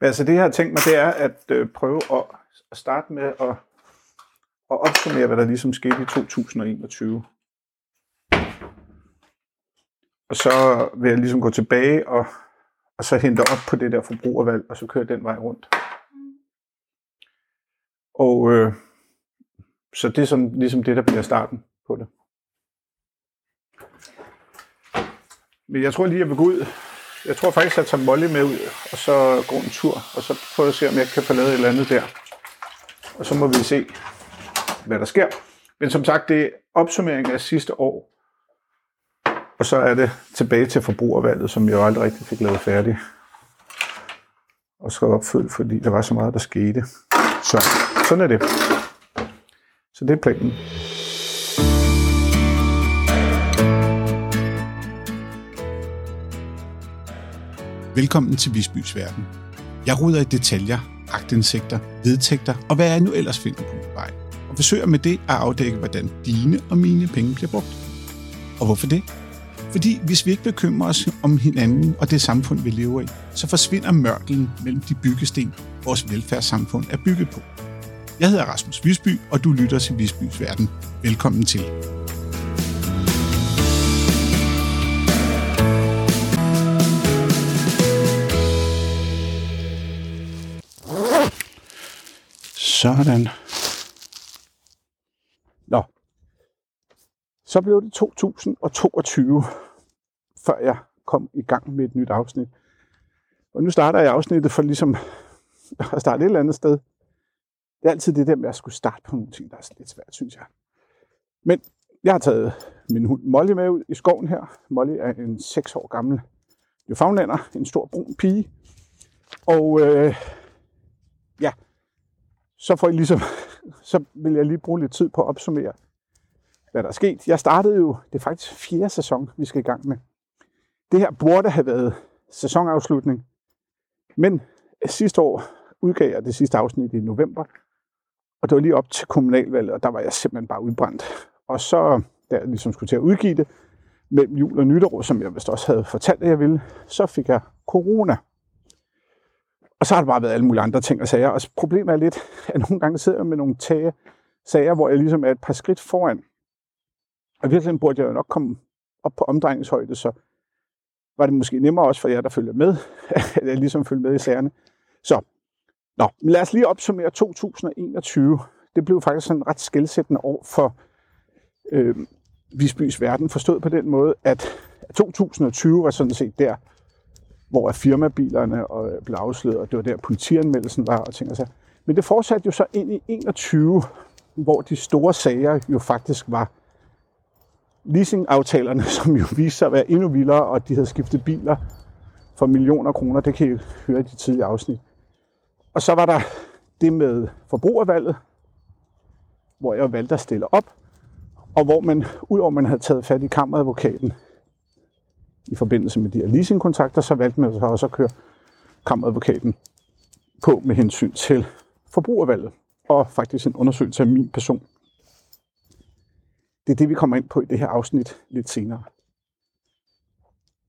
Men altså det, jeg har tænkt mig, det er at øh, prøve at, at starte med at, at opsummere, hvad der ligesom skete i 2021. Og så vil jeg ligesom gå tilbage og, og så hente op på det der forbrugervalg, og så køre den vej rundt. Og øh, så det er som, ligesom det, der bliver starten på det. Men jeg tror lige, jeg vil gå ud. Jeg tror faktisk, at jeg tager Molly med ud, og så gå en tur, og så prøve at se, om jeg kan få lavet et eller andet der. Og så må vi se, hvad der sker. Men som sagt, det er opsummering af sidste år. Og så er det tilbage til forbrugervalget, som jeg aldrig rigtig fik lavet færdig. Og så opfyldt, fordi der var så meget, der skete. Så sådan er det. Så det er planen. Velkommen til Visbys Verden. Jeg ruder i detaljer, agtindsigter, vedtægter og hvad jeg nu ellers finder på min vej. Og forsøger med det at afdække, hvordan dine og mine penge bliver brugt. Og hvorfor det? Fordi hvis vi ikke bekymrer os om hinanden og det samfund, vi lever i, så forsvinder mørkelen mellem de byggesten, vores velfærdssamfund er bygget på. Jeg hedder Rasmus Visby, og du lytter til Visbys Verden. Velkommen til. Sådan. Nå. Så blev det 2022, før jeg kom i gang med et nyt afsnit. Og nu starter jeg afsnittet for ligesom at starte et eller andet sted. Det er altid det der med at skulle starte på nogle ting, der er lidt svært, synes jeg. Men jeg har taget min hund Molly med ud i skoven her. Molly er en 6 år gammel Newfoundlander, en stor brun pige. Og øh, ja, så får I ligesom, så vil jeg lige bruge lidt tid på at opsummere, hvad der er sket. Jeg startede jo, det er faktisk fjerde sæson, vi skal i gang med. Det her burde have været sæsonafslutning, men sidste år udgav jeg det sidste afsnit i november, og det var lige op til kommunalvalget, og der var jeg simpelthen bare udbrændt. Og så, da jeg ligesom skulle til at udgive det, mellem jul og nytår, som jeg vist også havde fortalt, at jeg ville, så fik jeg corona. Og så har der bare været alle mulige andre ting og sager. Og problemet er lidt, at nogle gange sidder jeg med nogle tage, sager, hvor jeg ligesom er et par skridt foran. Og virkelig burde jeg jo nok komme op på omdrejningshøjde, så var det måske nemmere også for jer, der følger med, at jeg ligesom følger med i sagerne. Så, nå, men lad os lige opsummere 2021. Det blev faktisk sådan en ret skældsættende år for øh, Visbys verden, forstået på den måde, at 2020 var sådan set der, hvor firmabilerne og øh, blev afsløret, og det var der politianmeldelsen var og ting og så. Men det fortsatte jo så ind i 21, hvor de store sager jo faktisk var leasingaftalerne, som jo viste sig at være endnu vildere, og de havde skiftet biler for millioner kroner. Det kan I høre i de tidlige afsnit. Og så var der det med forbrugervalget, hvor jeg valgte at stille op, og hvor man, udover man havde taget fat i kammeradvokaten i forbindelse med de her leasingkontrakter, så valgte man så også at køre kammeradvokaten på med hensyn til forbrugervalget, og faktisk en undersøgelse af min person. Det er det, vi kommer ind på i det her afsnit lidt senere.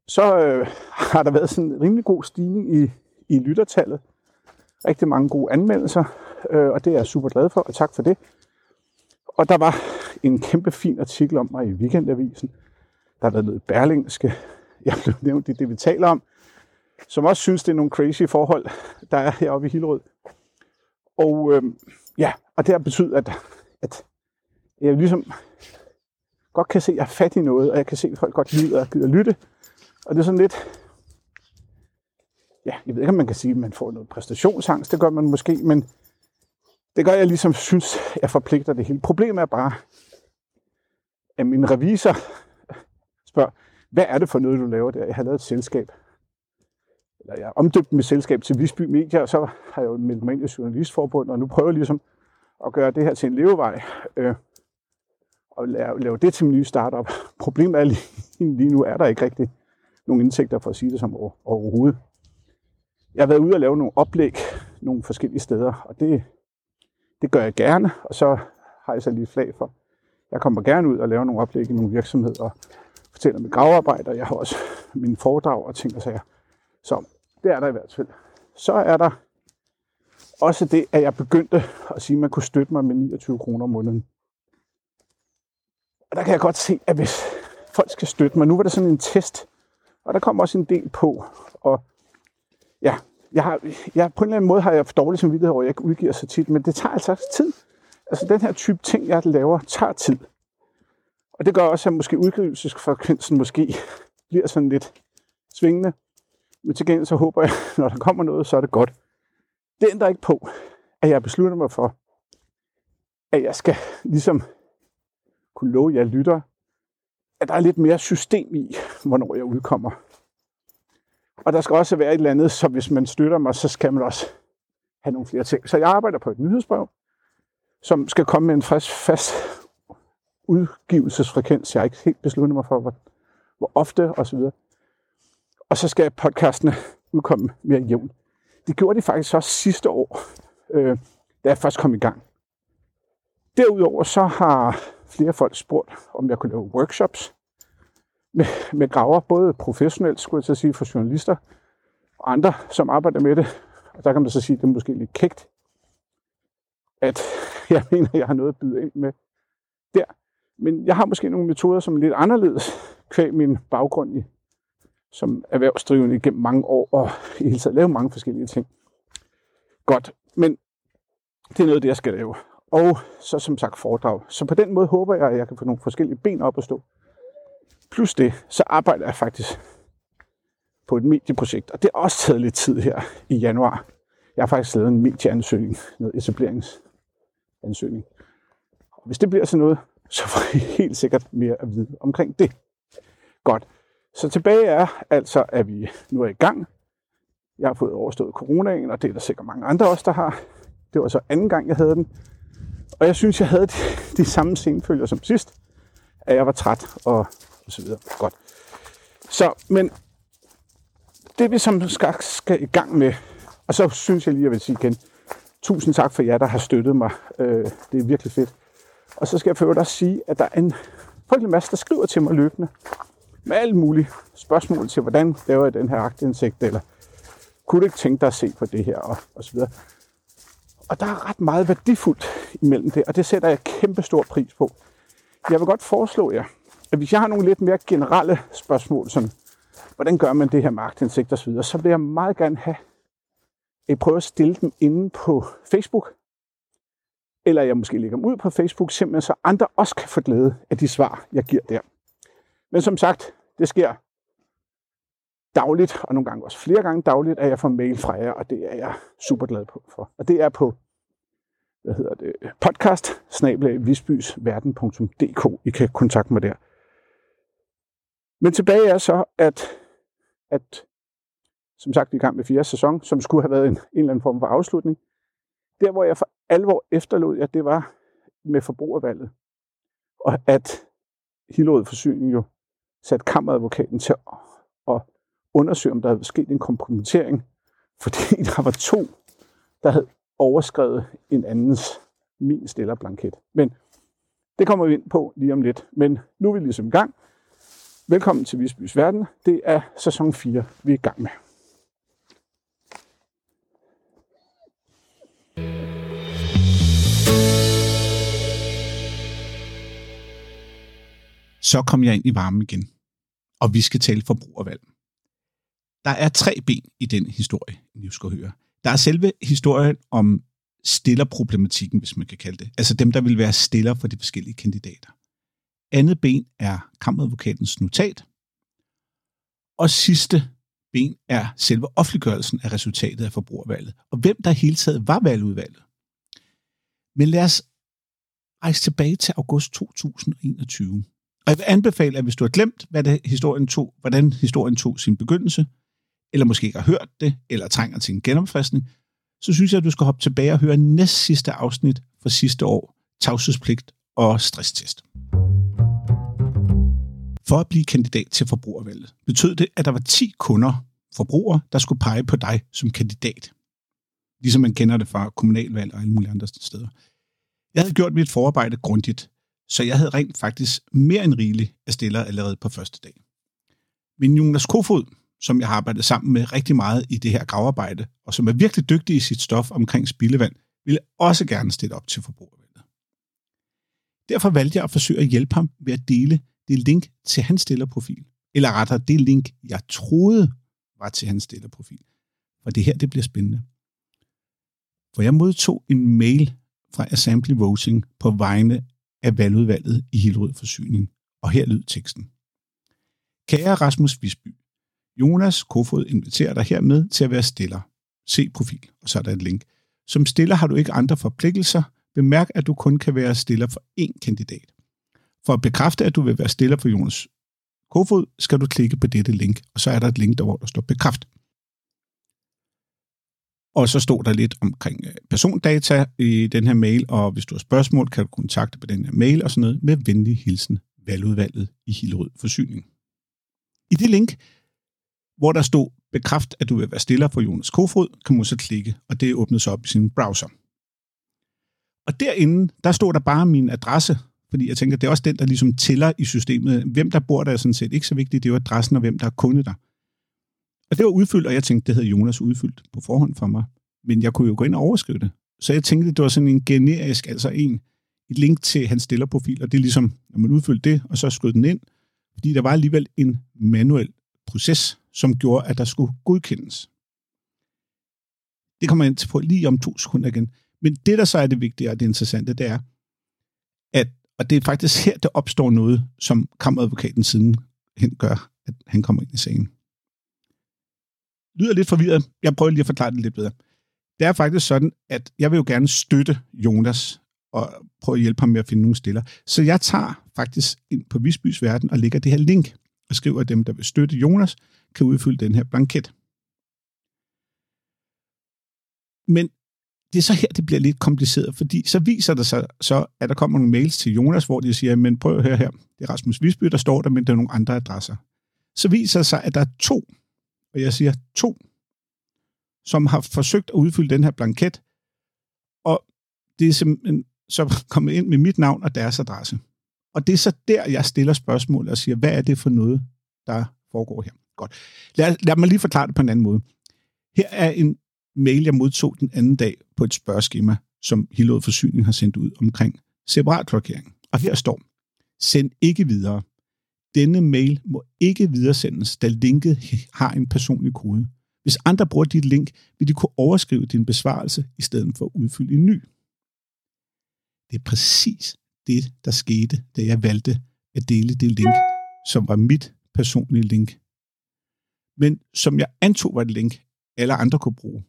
Så øh, har der været sådan en rimelig god stigning i, i lyttertallet. Rigtig mange gode anmeldelser, øh, og det er jeg super glad for, og tak for det. Og der var en kæmpe fin artikel om mig i Weekendavisen. Der har været noget berlingske. Jeg blev nævnt i det, vi taler om. Som også synes, det er nogle crazy forhold, der er heroppe i Hillerød. Og øh, ja, og det har betydet, at, at jeg ligesom godt kan se, at jeg er fat i noget, og jeg kan se, at folk godt lider og gider lytte. Og det er sådan lidt, ja, jeg ved ikke, om man kan sige, at man får noget præstationsangst, det gør man måske, men det gør, at jeg ligesom synes, at jeg forpligter det hele. Problemet er bare, at min revisor spørger, hvad er det for noget, du laver der? Jeg har lavet et selskab. Eller jeg har omdøbt mit selskab til Visby Media, og så har jeg jo meldt mig ind i Journalistforbundet, og nu prøver jeg ligesom at gøre det her til en levevej. Øh, og lave, lave det til en ny startup. Problemet er lige, lige nu, er der ikke rigtig nogen indtægter for at sige det som overhovedet. Jeg har været ude og lave nogle oplæg nogle forskellige steder, og det, det gør jeg gerne, og så har jeg så lige flag for. Jeg kommer gerne ud og laver nogle oplæg i nogle virksomheder fortæller mit gravearbejde, og Jeg har også mine foredrag og ting og sager. Så det er der i hvert fald. Så er der også det, at jeg begyndte at sige, at man kunne støtte mig med 29 kroner om måneden. Og der kan jeg godt se, at hvis folk skal støtte mig, nu var det sådan en test, og der kom også en del på, og ja, jeg har, jeg, på en eller anden måde har jeg for dårlig samvittighed over, at jeg ikke udgiver så tit, men det tager altså tid. Altså den her type ting, jeg laver, tager tid. Og det gør også, at måske udgivelsesfrekvensen måske bliver sådan lidt svingende. Men til gengæld så håber jeg, når der kommer noget, så er det godt. Det ændrer ikke på, at jeg beslutter mig for, at jeg skal ligesom kunne love jer lytter, at der er lidt mere system i, hvornår jeg udkommer. Og der skal også være et eller andet, så hvis man støtter mig, så skal man også have nogle flere ting. Så jeg arbejder på et nyhedsbrev, som skal komme med en frisk, fast udgivelsesfrekvens. Jeg har ikke helt besluttet mig for, hvor, hvor ofte osv. Og så skal podcastene udkomme mere jævnt. Det gjorde de faktisk også sidste år, øh, da jeg først kom i gang. Derudover så har flere folk spurgt, om jeg kunne lave workshops med, med graver, både professionelt, skulle jeg så sige, for journalister og andre, som arbejder med det. Og der kan man så sige, at det er måske lidt kægt, at jeg mener, at jeg har noget at byde ind med der. Men jeg har måske nogle metoder, som er lidt anderledes, kvæg min baggrund i, som erhvervsdrivende igennem mange år, og i hele taget lave mange forskellige ting. Godt, men det er noget det, jeg skal lave. Og så som sagt foredrag. Så på den måde håber jeg, at jeg kan få nogle forskellige ben op at stå. Plus det, så arbejder jeg faktisk på et medieprojekt, og det har også taget lidt tid her i januar. Jeg har faktisk lavet en medieansøgning, noget etableringsansøgning. Og hvis det bliver sådan noget, så får I helt sikkert mere at vide omkring det. Godt. Så tilbage er altså, at vi nu er i gang. Jeg har fået overstået coronaen, og det er der sikkert mange andre også, der har. Det var så anden gang, jeg havde den. Og jeg synes, jeg havde de, de samme senfølger som sidst. At jeg var træt og, og så videre. Godt. Så, men det vi som skal, skal i gang med, og så synes jeg lige, at jeg vil sige igen, tusind tak for jer, der har støttet mig. Øh, det er virkelig fedt. Og så skal jeg for også sige, at der er en frygtelig masse, der skriver til mig løbende med alle mulige spørgsmål til, hvordan laver jeg den her aktindsigt, eller kunne du ikke tænke dig at se på det her, og, og så videre. Og der er ret meget værdifuldt imellem det, og det sætter jeg kæmpe stor pris på. Jeg vil godt foreslå jer, at hvis jeg har nogle lidt mere generelle spørgsmål, som hvordan gør man det her med aktindsigt og så så vil jeg meget gerne have, at I prøver at stille dem inde på Facebook, eller jeg måske lægger dem ud på Facebook, simpelthen så andre også kan få glæde af de svar, jeg giver der. Men som sagt, det sker dagligt, og nogle gange også flere gange dagligt, at jeg får mail fra jer, og det er jeg super glad på for. Og det er på hvad hedder det, podcast I kan kontakte mig der. Men tilbage er så, at, at som sagt, vi i gang med fjerde sæson, som skulle have været en, en eller anden form for afslutning. Der, hvor jeg for alvor efterlod jer, det var med forbrugervalget. Og at Hillerød Forsyning jo satte kammeradvokaten til at, undersøge, om der havde sket en kompromittering, fordi der var to, der havde overskrevet en andens min stillerblanket. Men det kommer vi ind på lige om lidt. Men nu er vi ligesom i gang. Velkommen til Visbys Verden. Det er sæson 4, vi er i gang med. Så kom jeg ind i varmen igen, og vi skal tale forbrugervalg. Der er tre ben i den historie, I skal høre. Der er selve historien om stillerproblematikken, hvis man kan kalde det. Altså dem, der vil være stiller for de forskellige kandidater. Andet ben er kammeradvokatens notat. Og sidste ben er selve offentliggørelsen af resultatet af forbrugervalget, og hvem der hele taget var valgudvalget. Men lad os rejse tilbage til august 2021. Og jeg vil anbefale, at hvis du har glemt, hvad det, historien tog, hvordan historien tog sin begyndelse, eller måske ikke har hørt det, eller trænger til en genopfriskning, så synes jeg, at du skal hoppe tilbage og høre næst sidste afsnit fra sidste år, tavshedspligt og stresstest. For at blive kandidat til forbrugervalget betød det, at der var 10 kunder, forbrugere, der skulle pege på dig som kandidat. Ligesom man kender det fra kommunalvalg og alle mulige andre steder. Jeg havde gjort mit forarbejde grundigt, så jeg havde rent faktisk mere end rigeligt at stille allerede på første dag. Men Jonas Kofod som jeg har arbejdet sammen med rigtig meget i det her gravarbejde, og som er virkelig dygtig i sit stof omkring spildevand, ville også gerne stille op til forbrugervalget. Derfor valgte jeg at forsøge at hjælpe ham ved at dele det link til hans stillerprofil, eller rettere det link, jeg troede var til hans stillerprofil. For det her, det bliver spændende. For jeg modtog en mail fra Assembly Voting på vegne af valgudvalget i Hillerød Forsyning, og her lød teksten. Kære Rasmus Visby, Jonas Kofod inviterer dig hermed til at være stiller. Se profil, og så er der et link. Som stiller har du ikke andre forpligtelser. Bemærk, at du kun kan være stiller for én kandidat. For at bekræfte, at du vil være stiller for Jonas Kofod, skal du klikke på dette link, og så er der et link der, hvor der står bekræft. Og så stod der lidt omkring øh, persondata i den her mail, og hvis du har spørgsmål, kan du kontakte på den her mail og sådan noget med venlig hilsen valgudvalget i Hillerød Forsyning. I det link, hvor der stod bekræft, at du vil være stiller for Jonas Kofod, kan man så klikke, og det åbnes sig op i sin browser. Og derinde, der står der bare min adresse, fordi jeg tænker, det er også den, der ligesom tæller i systemet. Hvem der bor der er sådan set ikke så vigtigt, det er jo adressen og hvem der er kunde der. Og det var udfyldt, og jeg tænkte, det havde Jonas udfyldt på forhånd for mig. Men jeg kunne jo gå ind og overskrive det. Så jeg tænkte, det var sådan en generisk, altså en, et link til hans stillerprofil, og det er ligesom, når man udfyldte det, og så skød den ind, fordi der var alligevel en manuel proces, som gjorde, at der skulle godkendes. Det kommer jeg ind på lige om to sekunder igen. Men det, der så er det vigtige og det interessante, det er, at, og det er faktisk her, der opstår noget, som kammeradvokaten siden hen gør, at han kommer ind i sagen. Lyder lidt forvirret. Jeg prøver lige at forklare det lidt bedre. Det er faktisk sådan, at jeg vil jo gerne støtte Jonas og prøve at hjælpe ham med at finde nogle stiller. Så jeg tager faktisk ind på Visbys Verden og lægger det her link og skriver, at dem, der vil støtte Jonas, kan udfylde den her blanket. Men det er så her, det bliver lidt kompliceret, fordi så viser det sig så, at der kommer nogle mails til Jonas, hvor de siger, men prøv at høre her, det er Rasmus Visby, der står der, men der er nogle andre adresser. Så viser det sig, at der er to, og jeg siger to, som har forsøgt at udfylde den her blanket, og det er simpelthen så kommet ind med mit navn og deres adresse. Og det er så der, jeg stiller spørgsmål og siger, hvad er det for noget, der foregår her? Godt. Lad, lad mig lige forklare det på en anden måde. Her er en mail, jeg modtog den anden dag på et spørgeskema, som Hillerød Forsyning har sendt ud omkring separat klokering. Og her står, send ikke videre. Denne mail må ikke videresendes, da linket har en personlig kode. Hvis andre bruger dit link, vil de kunne overskrive din besvarelse i stedet for at udfylde en ny. Det er præcis det, der skete, da jeg valgte at dele det link, som var mit personlige link. Men som jeg antog var et link, alle andre kunne bruge.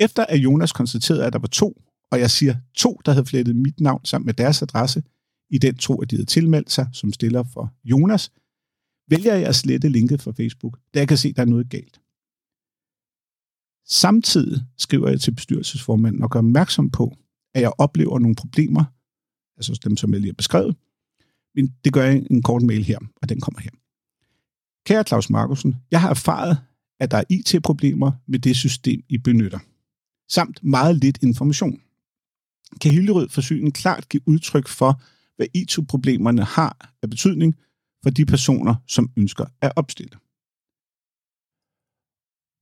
Efter at Jonas konstaterede, at der var to, og jeg siger to, der havde flettet mit navn sammen med deres adresse, i den tro, at de havde tilmeldt sig som stiller for Jonas, vælger jeg at slette linket fra Facebook, da jeg kan se, at der er noget galt. Samtidig skriver jeg til bestyrelsesformanden og gør opmærksom på, at jeg oplever nogle problemer, altså dem, som jeg lige har beskrevet, men det gør jeg i en kort mail her, og den kommer her. Kære Claus Markusen, jeg har erfaret, at der er IT-problemer med det system, I benytter, samt meget lidt information. Kan Hillerød Forsyning klart give udtryk for, hvad IT-problemerne har af betydning for de personer, som ønsker at opstille?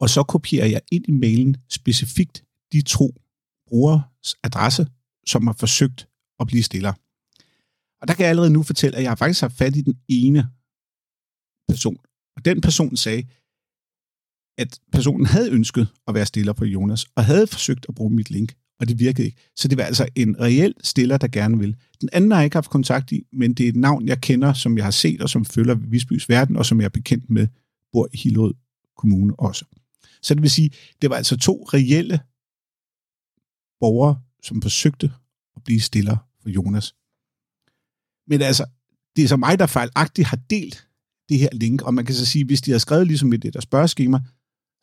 Og så kopierer jeg ind i mailen specifikt de to brugers adresse, som har forsøgt at blive stiller. Og der kan jeg allerede nu fortælle, at jeg har faktisk haft fat i den ene person. Og den person sagde, at personen havde ønsket at være stiller på Jonas, og havde forsøgt at bruge mit link, og det virkede ikke. Så det var altså en reel stiller, der gerne vil. Den anden har jeg ikke haft kontakt i, men det er et navn, jeg kender, som jeg har set, og som følger Visbys Verden, og som jeg er bekendt med, bor i Hillerød Kommune også. Så det vil sige, det var altså to reelle borgere, som forsøgte at blive stiller for Jonas. Men altså, det er så mig, der fejlagtigt har delt det her link, og man kan så sige, hvis de havde skrevet ligesom i det der spørgeskema,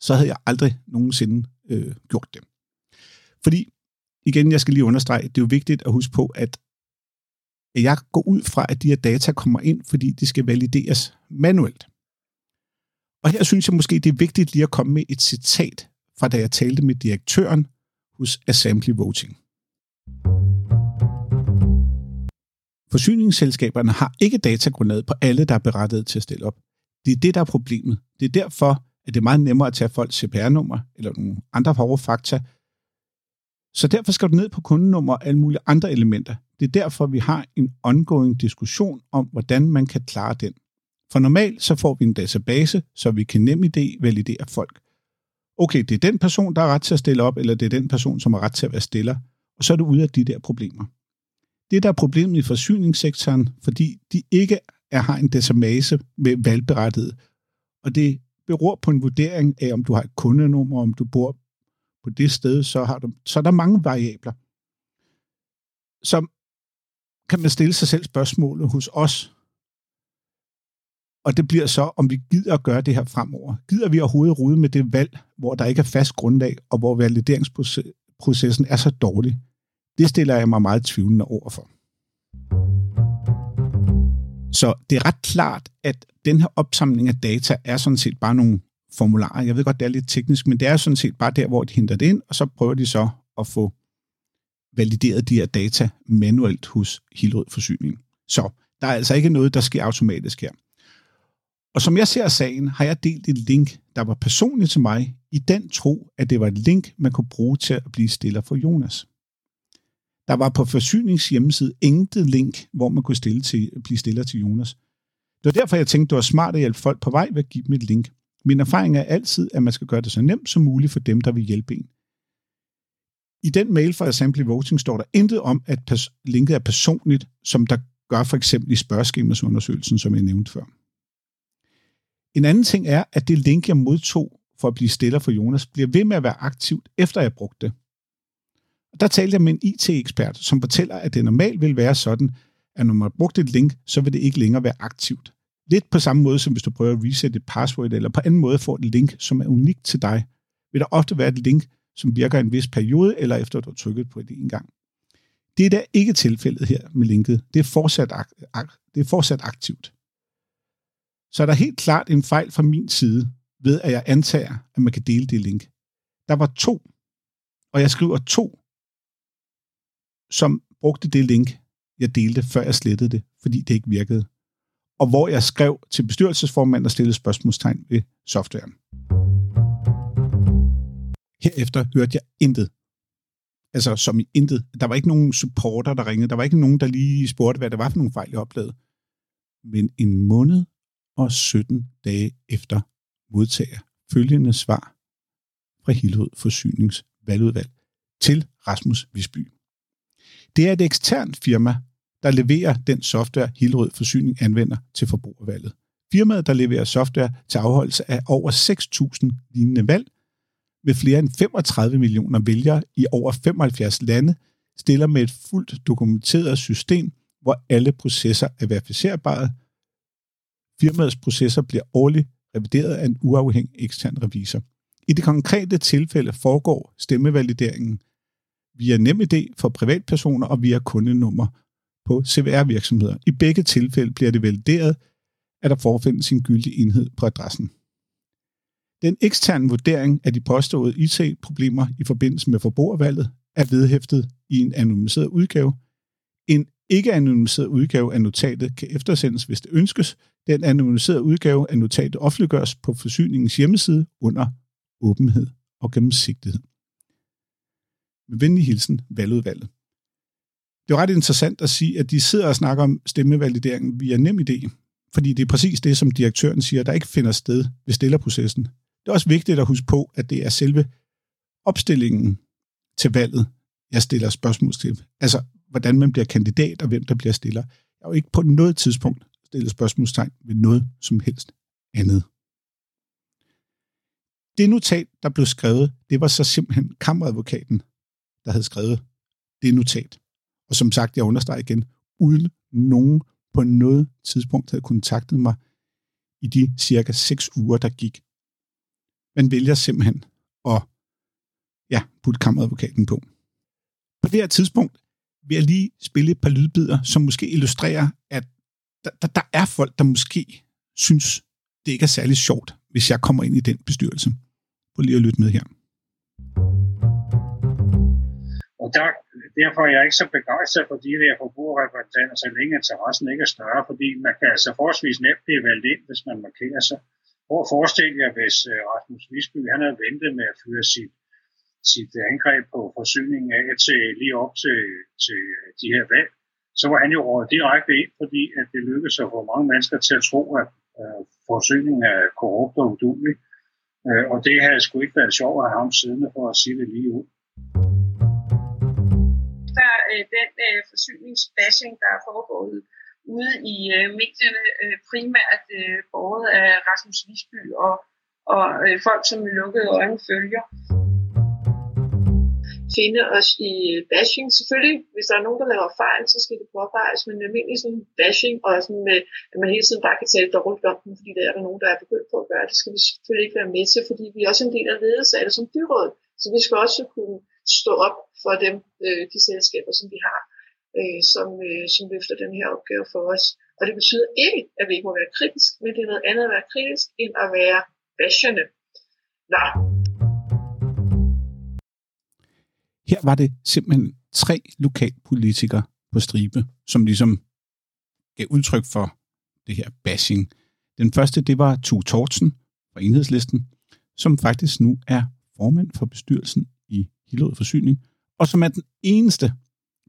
så havde jeg aldrig nogensinde øh, gjort det. Fordi, igen, jeg skal lige understrege, det er jo vigtigt at huske på, at jeg går ud fra, at de her data kommer ind, fordi de skal valideres manuelt. Og her synes jeg måske, det er vigtigt lige at komme med et citat fra da jeg talte med direktøren hos Assembly Voting. Forsyningsselskaberne har ikke datagrundlaget på alle, der er berettiget til at stille op. Det er det, der er problemet. Det er derfor, at det er meget nemmere at tage folks CPR-nummer eller nogle andre hårde fakta. Så derfor skal du ned på kundenummer og alle mulige andre elementer. Det er derfor, vi har en ongoing diskussion om, hvordan man kan klare den. For normalt så får vi en database, så vi kan nemt idé validere folk. Okay, det er den person, der har ret til at stille op, eller det er den person, som har ret til at være stiller. Og så er du ude af de der problemer. Det, der er problemet i forsyningssektoren, fordi de ikke er, har en database med valgberettighed. og det beror på en vurdering af, om du har et kundenummer, om du bor på det sted, så, har du, så er der mange variabler. Så kan man stille sig selv spørgsmålet hos os, og det bliver så, om vi gider at gøre det her fremover. Gider vi overhovedet rode med det valg, hvor der ikke er fast grundlag, og hvor valideringsprocessen er så dårlig? Det stiller jeg mig meget tvivlende over for. Så det er ret klart, at den her opsamling af data er sådan set bare nogle formularer. Jeg ved godt, det er lidt teknisk, men det er sådan set bare der, hvor de henter det ind, og så prøver de så at få valideret de her data manuelt hos Hillerød Forsyning. Så der er altså ikke noget, der sker automatisk her. Og som jeg ser sagen, har jeg delt et link, der var personligt til mig, i den tro, at det var et link, man kunne bruge til at blive stiller for Jonas. Der var på forsynings hjemmeside intet link, hvor man kunne stille til, blive stiller til Jonas. Det var derfor, jeg tænkte, det var smart at hjælpe folk på vej ved at give dem et link. Min erfaring er altid, at man skal gøre det så nemt som muligt for dem, der vil hjælpe en. I den mail fra Assembly Voting står der intet om, at linket er personligt, som der gør for eksempel i spørgeskemasundersøgelsen, som jeg nævnte før. En anden ting er, at det link, jeg modtog for at blive stiller for Jonas, bliver ved med at være aktivt, efter jeg brugte det. Og der talte jeg med en IT-ekspert, som fortæller, at det normalt vil være sådan, at når man har brugt et link, så vil det ikke længere være aktivt. Lidt på samme måde, som hvis du prøver at resette et password, eller på anden måde får et link, som er unikt til dig, vil der ofte være et link, som virker en vis periode, eller efter du har trykket på det en gang. Det er da ikke tilfældet her med linket. Det er fortsat, det er fortsat aktivt. Så er der helt klart en fejl fra min side, ved at jeg antager, at man kan dele det link. Der var to, og jeg skriver to, som brugte det link, jeg delte, før jeg slettede det, fordi det ikke virkede. Og hvor jeg skrev til bestyrelsesformanden og stillede spørgsmålstegn ved softwaren. Herefter hørte jeg intet. Altså som i intet. Der var ikke nogen supporter, der ringede. Der var ikke nogen, der lige spurgte, hvad det var for nogle fejl, jeg oplevede. Men en måned og 17 dage efter modtager følgende svar fra Hillerød Forsyningsvalgudvalg til Rasmus Visby. Det er et eksternt firma, der leverer den software, Hillerød Forsyning anvender til forbrugervalget. Firmaet, der leverer software til afholdelse af over 6.000 lignende valg, med flere end 35 millioner vælgere i over 75 lande, stiller med et fuldt dokumenteret system, hvor alle processer er verificerbare. Firmaets processer bliver årligt revideret af en uafhængig ekstern revisor. I det konkrete tilfælde foregår stemmevalideringen via NemID for privatpersoner og via kundenummer på CVR-virksomheder. I begge tilfælde bliver det valideret, at der forfindes en gyldig enhed på adressen. Den eksterne vurdering af de påståede IT-problemer i forbindelse med forbrugervalget er vedhæftet i en anonymiseret udgave. En ikke-anonymiseret udgave af notatet kan eftersendes, hvis det ønskes. Den anonymiserede udgave af notatet offentliggøres på forsyningens hjemmeside under åbenhed og gennemsigtighed. Med venlig hilsen, valgudvalget. Det er ret interessant at sige, at de sidder og snakker om stemmevalideringen via NemID, fordi det er præcis det, som direktøren siger, der ikke finder sted ved stillerprocessen. Det er også vigtigt at huske på, at det er selve opstillingen til valget, jeg stiller spørgsmål til. Altså, hvordan man bliver kandidat, og hvem der bliver stiller. Jeg har jo ikke på noget tidspunkt stillet spørgsmålstegn ved noget som helst andet. Det notat, der blev skrevet, det var så simpelthen kammeradvokaten, der havde skrevet det notat. Og som sagt, jeg understreger igen, uden nogen på noget tidspunkt havde kontaktet mig i de cirka 6 uger, der gik. Man vælger simpelthen at ja, putte kammeradvokaten på. På det her tidspunkt vil jeg lige spille et par lydbider, som måske illustrerer, at der, der, der er folk, der måske synes, det ikke er særlig sjovt, hvis jeg kommer ind i den bestyrelse. Prøv lige at lytte med her. Og der, derfor er jeg ikke så begejstret for de der forbrugerrepræsentanter, så længe interessen ikke er større, fordi man kan altså forholdsvis nemt blive valgt ind, hvis man markerer sig. Prøv at forestille jer, hvis øh, Rasmus Visby han havde ventet med at fyre sit, sit angreb på forsyningen af til lige op til, til de her valg, så var han jo rådet direkte ind, fordi at det lykkedes at få mange mennesker til at tro, at øh, forsyningen er korrupt og udulig. Øh, og det havde sgu ikke været sjovt at have ham siddende for at sige det lige ud. Øh, den øh, forsyningsbashing, der er foregået ude i øh, medierne, øh, primært øh, båret af Rasmus Visby og, og øh, folk, som med lukkede øjne følger finde os i bashing. Selvfølgelig, hvis der er nogen, der laver fejl, så skal det påpeges, men almindelig sådan bashing, og sådan med, at man hele tiden bare kan tale dårligt om dem, fordi der er der nogen, der er begyndt på at gøre det, skal vi selvfølgelig ikke være med til, fordi vi er også en del af ledelsen af det som byråd. Så vi skal også kunne stå op for dem, øh, de selskaber, som vi har, øh, som, øh, som løfter den her opgave for os. Og det betyder ikke, at vi ikke må være kritisk, men det er noget andet at være kritisk, end at være bashende. Nej, Her var det simpelthen tre lokalpolitikere på stribe, som ligesom gav udtryk for det her bashing. Den første, det var Tue Tortsen fra Enhedslisten, som faktisk nu er formand for bestyrelsen i Hillerød Forsyning, og som er den eneste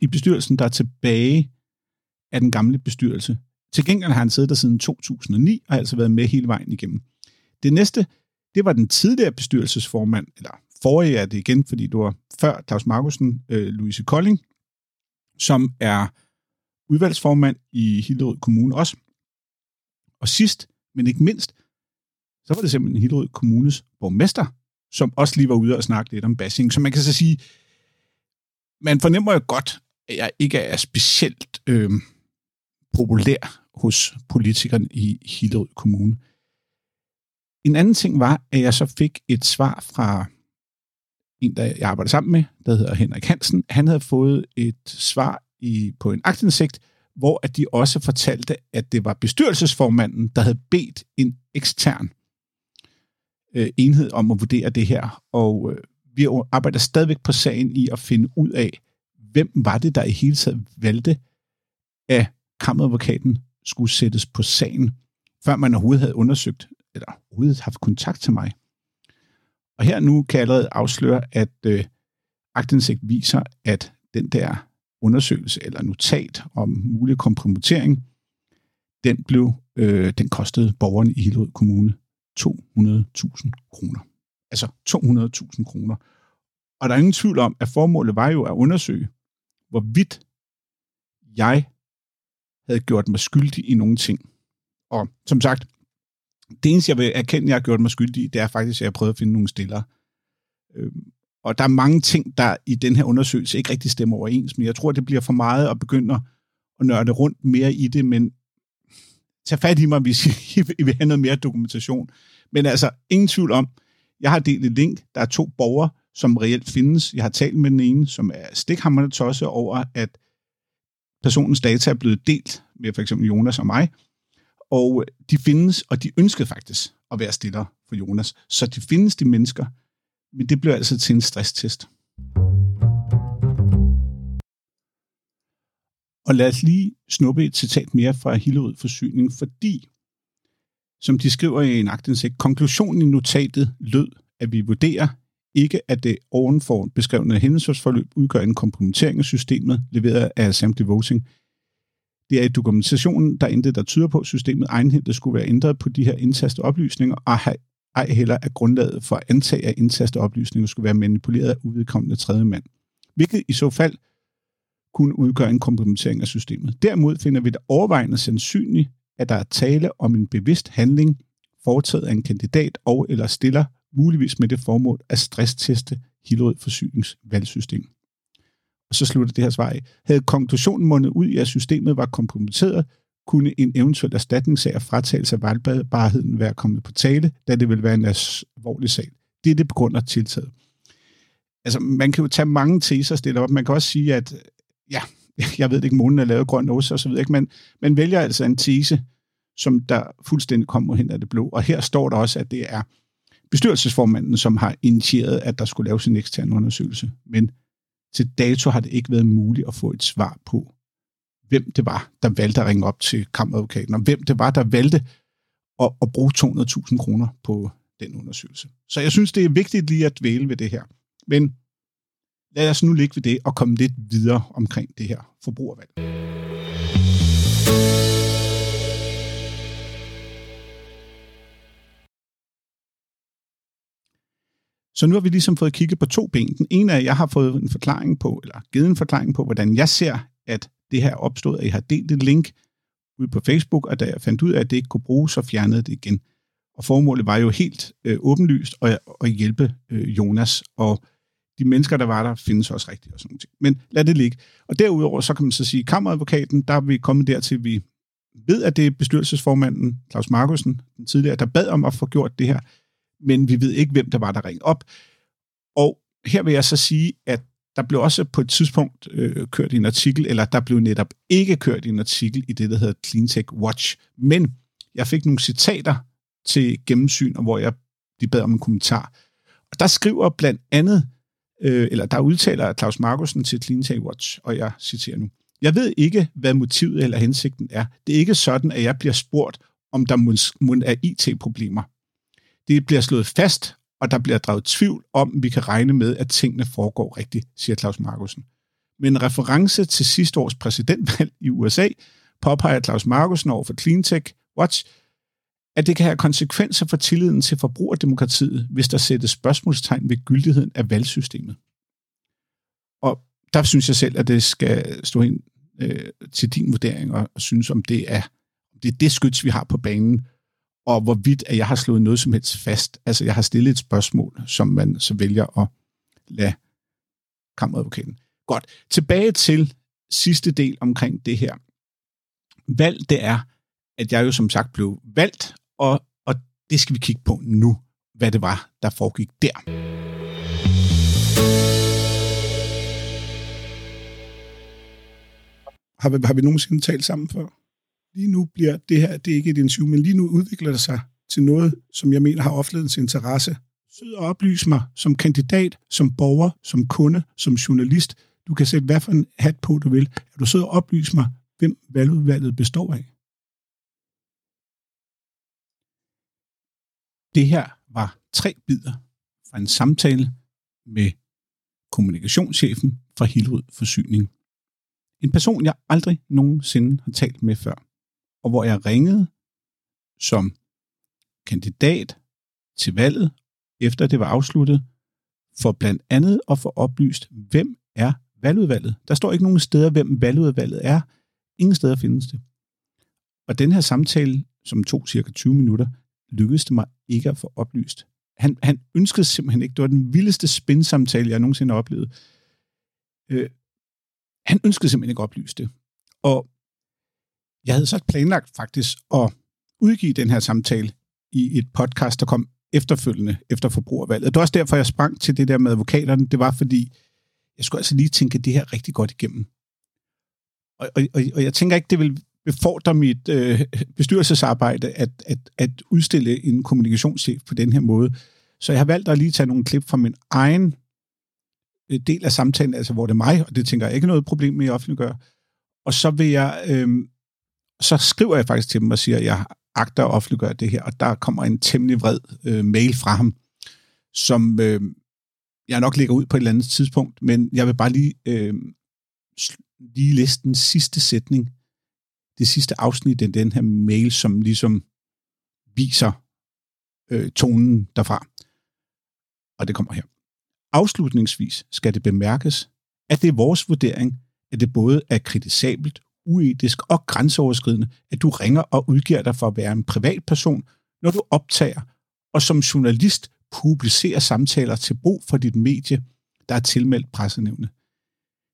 i bestyrelsen, der er tilbage af den gamle bestyrelse. Til gengæld har han siddet der siden 2009 og har altså været med hele vejen igennem. Det næste, det var den tidligere bestyrelsesformand, eller forrige er det igen, fordi du var før Claus Markusen, øh, Louise Kolding, som er udvalgsformand i Hillerød Kommune også. Og sidst, men ikke mindst, så var det simpelthen Hillerød Kommunes borgmester, som også lige var ude og snakke lidt om bashing. Så man kan så sige, man fornemmer jo godt, at jeg ikke er specielt øh, populær hos politikerne i Hillerød Kommune. En anden ting var, at jeg så fik et svar fra en, der jeg arbejder sammen med, der hedder Henrik Hansen, han havde fået et svar i, på en aktindsigt, hvor at de også fortalte, at det var bestyrelsesformanden, der havde bedt en ekstern øh, enhed om at vurdere det her. Og øh, vi arbejder stadigvæk på sagen i at finde ud af, hvem var det, der i hele taget valgte, at kammeradvokaten skulle sættes på sagen, før man overhovedet havde undersøgt, eller overhovedet haft kontakt til mig. Og her nu kan jeg allerede afsløre, at øh, agtindsigt viser, at den der undersøgelse eller notat om mulig kompromittering, den blev, øh, den kostede borgerne i Hillerød Kommune 200.000 kroner. Altså 200.000 kroner. Og der er ingen tvivl om, at formålet var jo at undersøge, hvorvidt jeg havde gjort mig skyldig i nogle ting. Og som sagt, det eneste, jeg vil erkende, jeg har gjort mig skyldig i, det er faktisk, at jeg har prøvet at finde nogle stillere. Øhm, og der er mange ting, der i den her undersøgelse ikke rigtig stemmer overens, men jeg tror, det bliver for meget at begynde at nørde rundt mere i det, men tag fat i mig, hvis I vil have noget mere dokumentation. Men altså, ingen tvivl om, jeg har delt et link, der er to borgere, som reelt findes. Jeg har talt med den ene, som er stikhammerne tosse over, at personens data er blevet delt med for eksempel Jonas og mig, og de findes, og de ønskede faktisk at være stillere for Jonas. Så de findes, de mennesker, men det blev altså til en stresstest. Og lad os lige snuppe et citat mere fra Hillerød Forsyning, fordi, som de skriver i en aktindsigt, konklusionen i notatet lød, at vi vurderer ikke, at det ovenfor beskrevne hændelsesforløb udgør en kompromittering af systemet, leveret af Assembly Voting, det er i dokumentationen, der intet, der tyder på, at systemet egenhændigt skulle være ændret på de her indtastede oplysninger, og ej heller er grundlaget for at antage, at indtastede oplysninger skulle være manipuleret af uvedkommende tredje mand. Hvilket i så fald kunne udgøre en kompromittering af systemet. Derimod finder vi det overvejende sandsynligt, at der er tale om en bevidst handling, foretaget af en kandidat og eller stiller, muligvis med det formål at stressteste Hillerød forsyningsvalgsystem og så slutter det her svar af. Havde konklusionen mundet ud i, at systemet var kompromitteret, kunne en eventuel erstatningssag og fratagelse af valgbarheden være kommet på tale, da det ville være en alvorlig sag. Det er det begrunder tiltaget. Altså, man kan jo tage mange teser og stille op. Man kan også sige, at ja, jeg ved ikke, månen er lavet grøn ost og så videre, ikke? men man vælger altså en tese, som der fuldstændig kommer hen af det blå. Og her står der også, at det er bestyrelsesformanden, som har initieret, at der skulle laves en ekstern undersøgelse. Men til dato har det ikke været muligt at få et svar på, hvem det var, der valgte at ringe op til kammeradvokaten, og hvem det var, der valgte at, at bruge 200.000 kroner på den undersøgelse. Så jeg synes, det er vigtigt lige at dvæle ved det her. Men lad os nu ligge ved det og komme lidt videre omkring det her forbrugervalg. Så nu har vi ligesom fået kigget på to ben. Den ene er, at jeg har fået en forklaring på, eller givet en forklaring på, hvordan jeg ser, at det her er opstået, at jeg har delt et link ud på Facebook, og da jeg fandt ud af, at det ikke kunne bruges, så fjernede det igen. Og formålet var jo helt øh, åbenlyst at, at hjælpe øh, Jonas, og de mennesker, der var der, findes også rigtigt og sådan noget. Men lad det ligge. Og derudover, så kan man så sige, kammeradvokaten, der er vi kommet dertil, vi ved, at det er bestyrelsesformanden, Claus Markusen, den tidligere, der bad om at få gjort det her, men vi ved ikke, hvem der var, der ringede op. Og her vil jeg så sige, at der blev også på et tidspunkt øh, kørt en artikel, eller der blev netop ikke kørt en artikel i det, der hedder Cleantech Watch. Men jeg fik nogle citater til gennemsyn, og hvor jeg de bad om en kommentar. Og der skriver blandt andet, øh, eller der udtaler Claus Markusen til Cleantech Watch, og jeg citerer nu. Jeg ved ikke, hvad motivet eller hensigten er. Det er ikke sådan, at jeg bliver spurgt, om der mund er IT-problemer. Det bliver slået fast, og der bliver draget tvivl om, vi kan regne med, at tingene foregår rigtigt, siger Claus Markusen. Med en reference til sidste års præsidentvalg i USA, påpeger Claus Markusen over for Cleantech Watch, at det kan have konsekvenser for tilliden til forbrugerdemokratiet, hvis der sættes spørgsmålstegn ved gyldigheden af valgsystemet. Og der synes jeg selv, at det skal stå ind øh, til din vurdering og, og synes, om det er, det er det skyds, vi har på banen, og hvorvidt at jeg har slået noget som helst fast. Altså, jeg har stillet et spørgsmål, som man så vælger at lade kammeradvokaten. Godt. Tilbage til sidste del omkring det her. Valg, det er, at jeg jo som sagt blev valgt, og, og det skal vi kigge på nu, hvad det var, der foregik der. Har vi, har vi nogensinde talt sammen før? lige nu bliver det her, det er ikke et interview, men lige nu udvikler det sig til noget, som jeg mener har offentlighedens interesse. Sød og oplys mig som kandidat, som borger, som kunde, som journalist. Du kan sætte hvad for en hat på, du vil. Er du sød og oplys mig, hvem valgudvalget består af? Det her var tre bidder fra en samtale med kommunikationschefen fra Hillerød Forsyning. En person, jeg aldrig nogensinde har talt med før og hvor jeg ringede som kandidat til valget, efter det var afsluttet, for blandt andet at få oplyst, hvem er valgudvalget. Der står ikke nogen steder, hvem valgudvalget er. Ingen steder findes det. Og den her samtale, som tog cirka 20 minutter, lykkedes det mig ikke at få oplyst. Han, han ønskede simpelthen ikke, det var den vildeste spændsamtale, jeg nogensinde har oplevet. Øh, han ønskede simpelthen ikke at oplyse det. Og jeg havde så planlagt faktisk at udgive den her samtale i et podcast, der kom efterfølgende efter forbrugervalget. Det var også derfor, jeg sprang til det der med advokaterne. Det var fordi, jeg skulle altså lige tænke det her rigtig godt igennem. Og, og, og jeg tænker ikke, det vil befordrer mit øh, bestyrelsesarbejde at, at, at udstille en kommunikationschef på den her måde. Så jeg har valgt at lige tage nogle klip fra min egen øh, del af samtalen, altså hvor det er mig, og det tænker jeg ikke noget problem med at offentliggøre. Og så vil jeg øh, så skriver jeg faktisk til dem og siger, at jeg agter at offentliggøre det her, og der kommer en temmelig vred øh, mail fra ham, som øh, jeg nok lægger ud på et eller andet tidspunkt, men jeg vil bare lige, øh, lige læse den sidste sætning, det sidste afsnit af den her mail, som ligesom viser øh, tonen derfra. Og det kommer her. Afslutningsvis skal det bemærkes, at det er vores vurdering, at det både er kritisabelt uetisk og grænseoverskridende, at du ringer og udgiver dig for at være en privatperson, når du optager og som journalist publicerer samtaler til brug for dit medie, der er tilmeldt pressenævnet.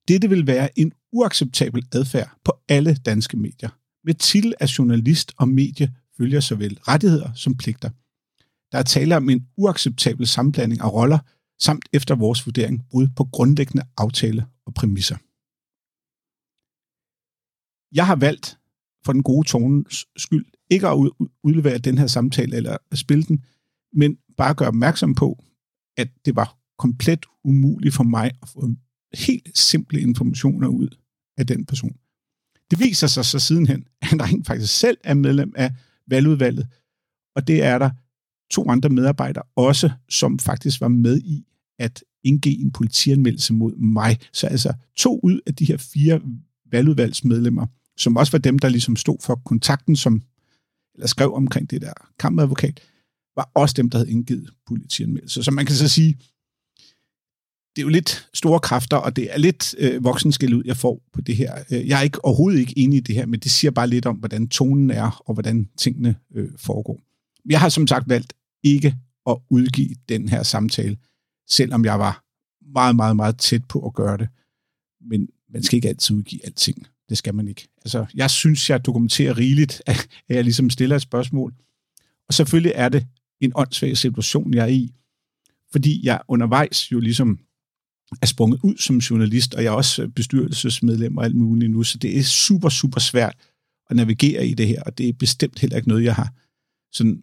Dette vil være en uacceptabel adfærd på alle danske medier. Med titel af journalist og medie følger såvel rettigheder som pligter. Der er tale om en uacceptabel sammenblanding af roller, samt efter vores vurdering brud på grundlæggende aftale og præmisser. Jeg har valgt for den gode tonens skyld ikke at udlevere den her samtale eller at spille den, men bare gøre opmærksom på, at det var komplet umuligt for mig at få helt simple informationer ud af den person. Det viser sig så sidenhen, at han rent faktisk selv er medlem af valgudvalget, og det er der to andre medarbejdere også, som faktisk var med i at indgive en politianmeldelse mod mig. Så altså to ud af de her fire valgudvalgsmedlemmer, som også var dem, der ligesom stod for kontakten, som eller skrev omkring det der kammeradvokat, var også dem, der havde indgivet politianmeldelse. Så man kan så sige, det er jo lidt store kræfter, og det er lidt øh, voksenskæld ud, jeg får på det her. Øh, jeg er ikke overhovedet ikke enig i det her, men det siger bare lidt om, hvordan tonen er, og hvordan tingene øh, foregår. Jeg har som sagt valgt ikke at udgive den her samtale, selvom jeg var meget, meget, meget tæt på at gøre det. Men man skal ikke altid udgive alting. Det skal man ikke. Altså, jeg synes, jeg dokumenterer rigeligt, at jeg ligesom stiller et spørgsmål. Og selvfølgelig er det en åndssvag situation, jeg er i, fordi jeg undervejs jo ligesom er sprunget ud som journalist, og jeg er også øh, bestyrelsesmedlem og alt muligt nu, så det er super, super svært at navigere i det her, og det er bestemt heller ikke noget, jeg har sådan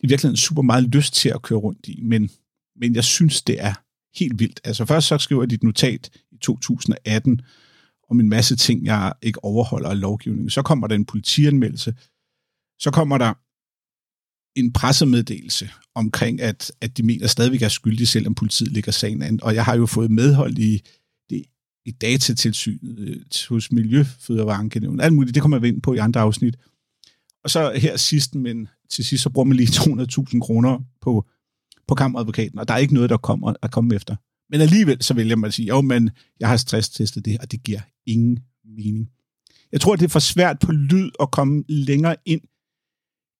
i virkeligheden super meget lyst til at køre rundt i, men, men jeg synes, det er helt vildt. Altså først så skriver jeg dit notat i 2018 om en masse ting, jeg ikke overholder af lovgivningen. Så kommer der en politianmeldelse. Så kommer der en pressemeddelelse omkring, at, at de mener stadigvæk er skyldige, selvom politiet ligger sagen an. Og jeg har jo fået medhold i, det, i datatilsynet øh, hos Miljøfødevareankenævnen. Alt muligt, det kommer jeg ind på i andre afsnit. Og så her sidst, men til sidst, så bruger man lige 200.000 kroner på, på kammeradvokaten, og der er ikke noget, der kommer at komme efter. Men alligevel så vælger man at sige, jo, men jeg har stresstestet det, og det giver ingen mening. Jeg tror, det er for svært på lyd at komme længere ind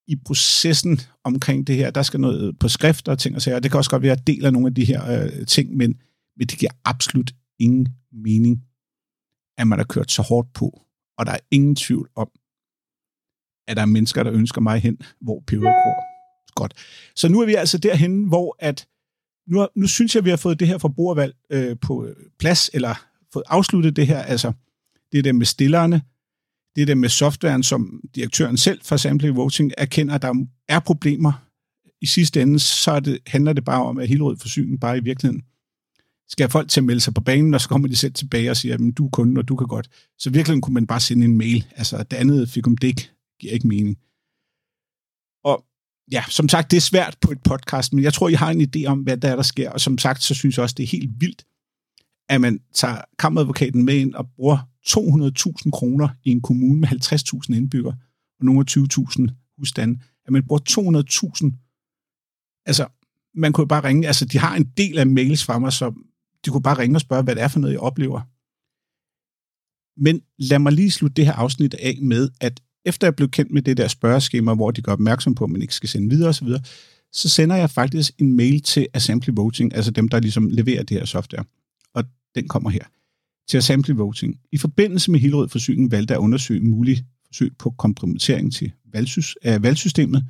i processen omkring det her. Der skal noget på skrift og ting og sager. Det kan også godt være, at jeg deler nogle af de her øh, ting, men, men det giver absolut ingen mening, at man har kørt så hårdt på. Og der er ingen tvivl om, at der er mennesker, der ønsker mig hen, hvor peberet gror. Godt. Så nu er vi altså derhen, hvor at nu, nu synes jeg, at vi har fået det her forbrugervalg øh, på plads, eller fået afsluttet det her. Altså, det der med stillerne, det der med softwaren, som direktøren selv for Sampling Voting erkender, at der er problemer. I sidste ende, så er det, handler det bare om, at Hillerød Forsyning bare i virkeligheden skal folk til at melde sig på banen, og så kommer de selv tilbage og siger, at du er kunden, og du kan godt. Så virkelig kunne man bare sende en mail. Altså, det andet fik om det giver ikke mening. Og ja, som sagt, det er svært på et podcast, men jeg tror, I har en idé om, hvad der er, der sker. Og som sagt, så synes jeg også, det er helt vildt, at man tager kammeradvokaten med ind og bruger 200.000 kroner i en kommune med 50.000 indbyggere og nogle af 20.000 husstande. At man bruger 200.000. Altså, man kunne bare ringe. Altså, de har en del af mails fra mig, så de kunne bare ringe og spørge, hvad det er for noget, jeg oplever. Men lad mig lige slutte det her afsnit af med, at efter jeg blev kendt med det der spørgeskema, hvor de gør opmærksom på, at man ikke skal sende videre osv., så sender jeg faktisk en mail til Assembly Voting, altså dem, der ligesom leverer det her software. Og den kommer her. Til Assembly Voting. I forbindelse med Hillerød Forsyning valgte at undersøge mulig forsøg på kompromittering til af valgsystemet,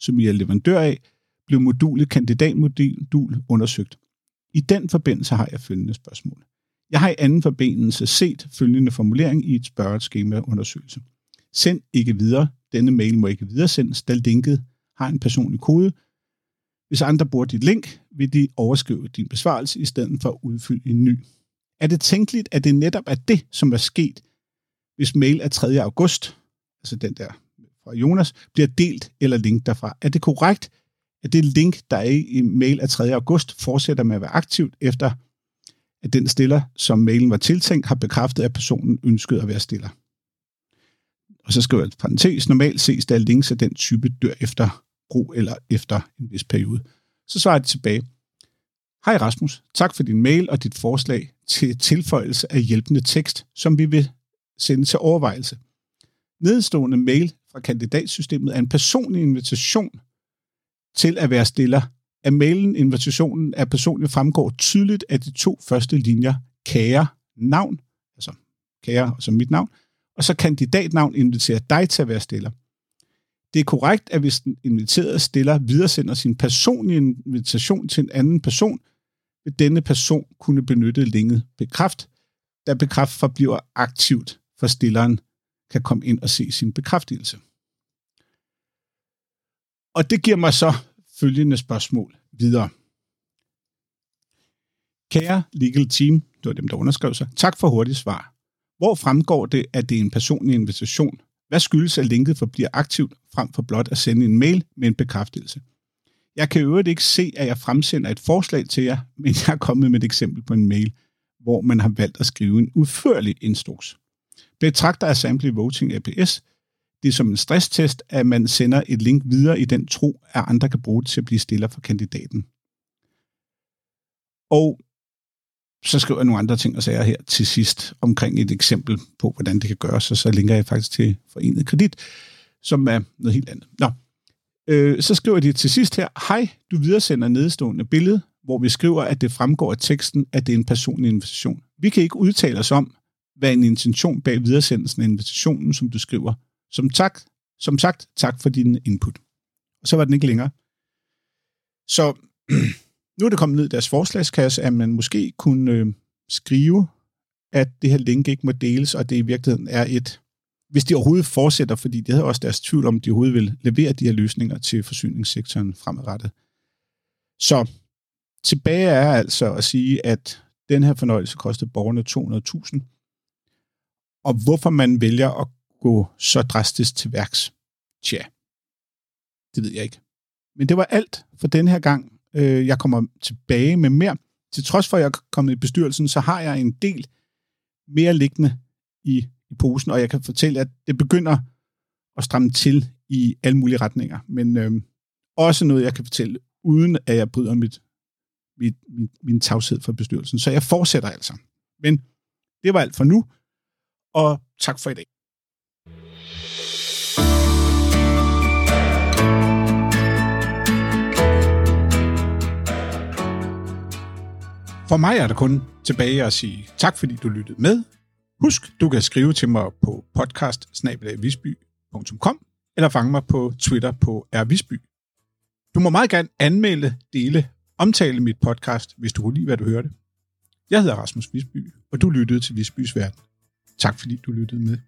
som I er leverandør af, blev modulet kandidatmodul undersøgt. I den forbindelse har jeg følgende spørgsmål. Jeg har i anden forbindelse set følgende formulering i et spørgeskema undersøgelse. Send ikke videre. Denne mail må ikke videresendes, da linket har en personlig kode. Hvis andre bruger dit link, vil de overskrive din besvarelse i stedet for at udfylde en ny. Er det tænkeligt, at det netop er det, som er sket, hvis mail af 3. august, altså den der fra Jonas, bliver delt eller link derfra? Er det korrekt, at det link, der er i mail af 3. august, fortsætter med at være aktivt, efter at den stiller, som mailen var tiltænkt, har bekræftet, at personen ønskede at være stiller? Og så skriver jeg parentes, normalt ses der links af den type dør efter brug eller efter en vis periode. Så svarer de tilbage. Hej Rasmus, tak for din mail og dit forslag til tilføjelse af hjælpende tekst, som vi vil sende til overvejelse. Nedstående mail fra kandidatsystemet er en personlig invitation til at være stiller. Af mailen invitationen er personligt fremgår tydeligt af de to første linjer kære navn, altså kære som mit navn, og så kandidatnavn inviterer dig til at være stiller. Det er korrekt, at hvis den inviterede stiller videresender sin personlige invitation til en anden person, vil denne person kunne benytte linket bekræft, da bekræft forbliver aktivt, for stilleren kan komme ind og se sin bekræftelse. Og det giver mig så følgende spørgsmål videre. Kære legal team, det var dem, der underskrev sig, tak for hurtigt svar. Hvor fremgår det, at det er en personlig invitation? Hvad skyldes, at linket forbliver aktivt frem for blot at sende en mail med en bekræftelse? Jeg kan øvrigt ikke se, at jeg fremsender et forslag til jer, men jeg er kommet med et eksempel på en mail, hvor man har valgt at skrive en udførlig instruks. Betragter Assembly Voting APS det er som en stresstest, at man sender et link videre i den tro, at andre kan bruge det til at blive stiller for kandidaten. Og så skriver jeg nogle andre ting og sager her til sidst omkring et eksempel på, hvordan det kan gøres, og så linker jeg faktisk til Forenet Kredit, som er noget helt andet. Nå. Øh, så skriver de til sidst her, hej, du videresender nedstående billede, hvor vi skriver, at det fremgår af teksten, at det er en personlig invitation. Vi kan ikke udtale os om, hvad en intention bag videresendelsen af invitationen, som du skriver. Som, tak, som sagt, tak for din input. Og så var den ikke længere. Så nu er det kommet ned i deres forslagskasse, at man måske kunne øh, skrive, at det her link ikke må deles, og det i virkeligheden er et, hvis de overhovedet fortsætter, fordi de havde også deres tvivl om, de overhovedet vil levere de her løsninger til forsyningssektoren fremadrettet. Så tilbage er altså at sige, at den her fornøjelse kostede borgerne 200.000, og hvorfor man vælger at gå så drastisk til værks, tja, det ved jeg ikke. Men det var alt for den her gang. Øh, jeg kommer tilbage med mere. Til trods for, at jeg er kommet i bestyrelsen, så har jeg en del mere liggende i, i posen, og jeg kan fortælle, at det begynder at stramme til i alle mulige retninger. Men øh, også noget, jeg kan fortælle, uden at jeg bryder mit, mit, mit, min tavshed for bestyrelsen. Så jeg fortsætter altså. Men det var alt for nu, og tak for i dag. For mig er der kun tilbage at sige tak, fordi du lyttede med. Husk, du kan skrive til mig på podcast eller fange mig på Twitter på rvisby. Du må meget gerne anmelde, dele, omtale mit podcast, hvis du kunne lide, hvad du hørte. Jeg hedder Rasmus Visby, og du lyttede til Visbys Verden. Tak fordi du lyttede med.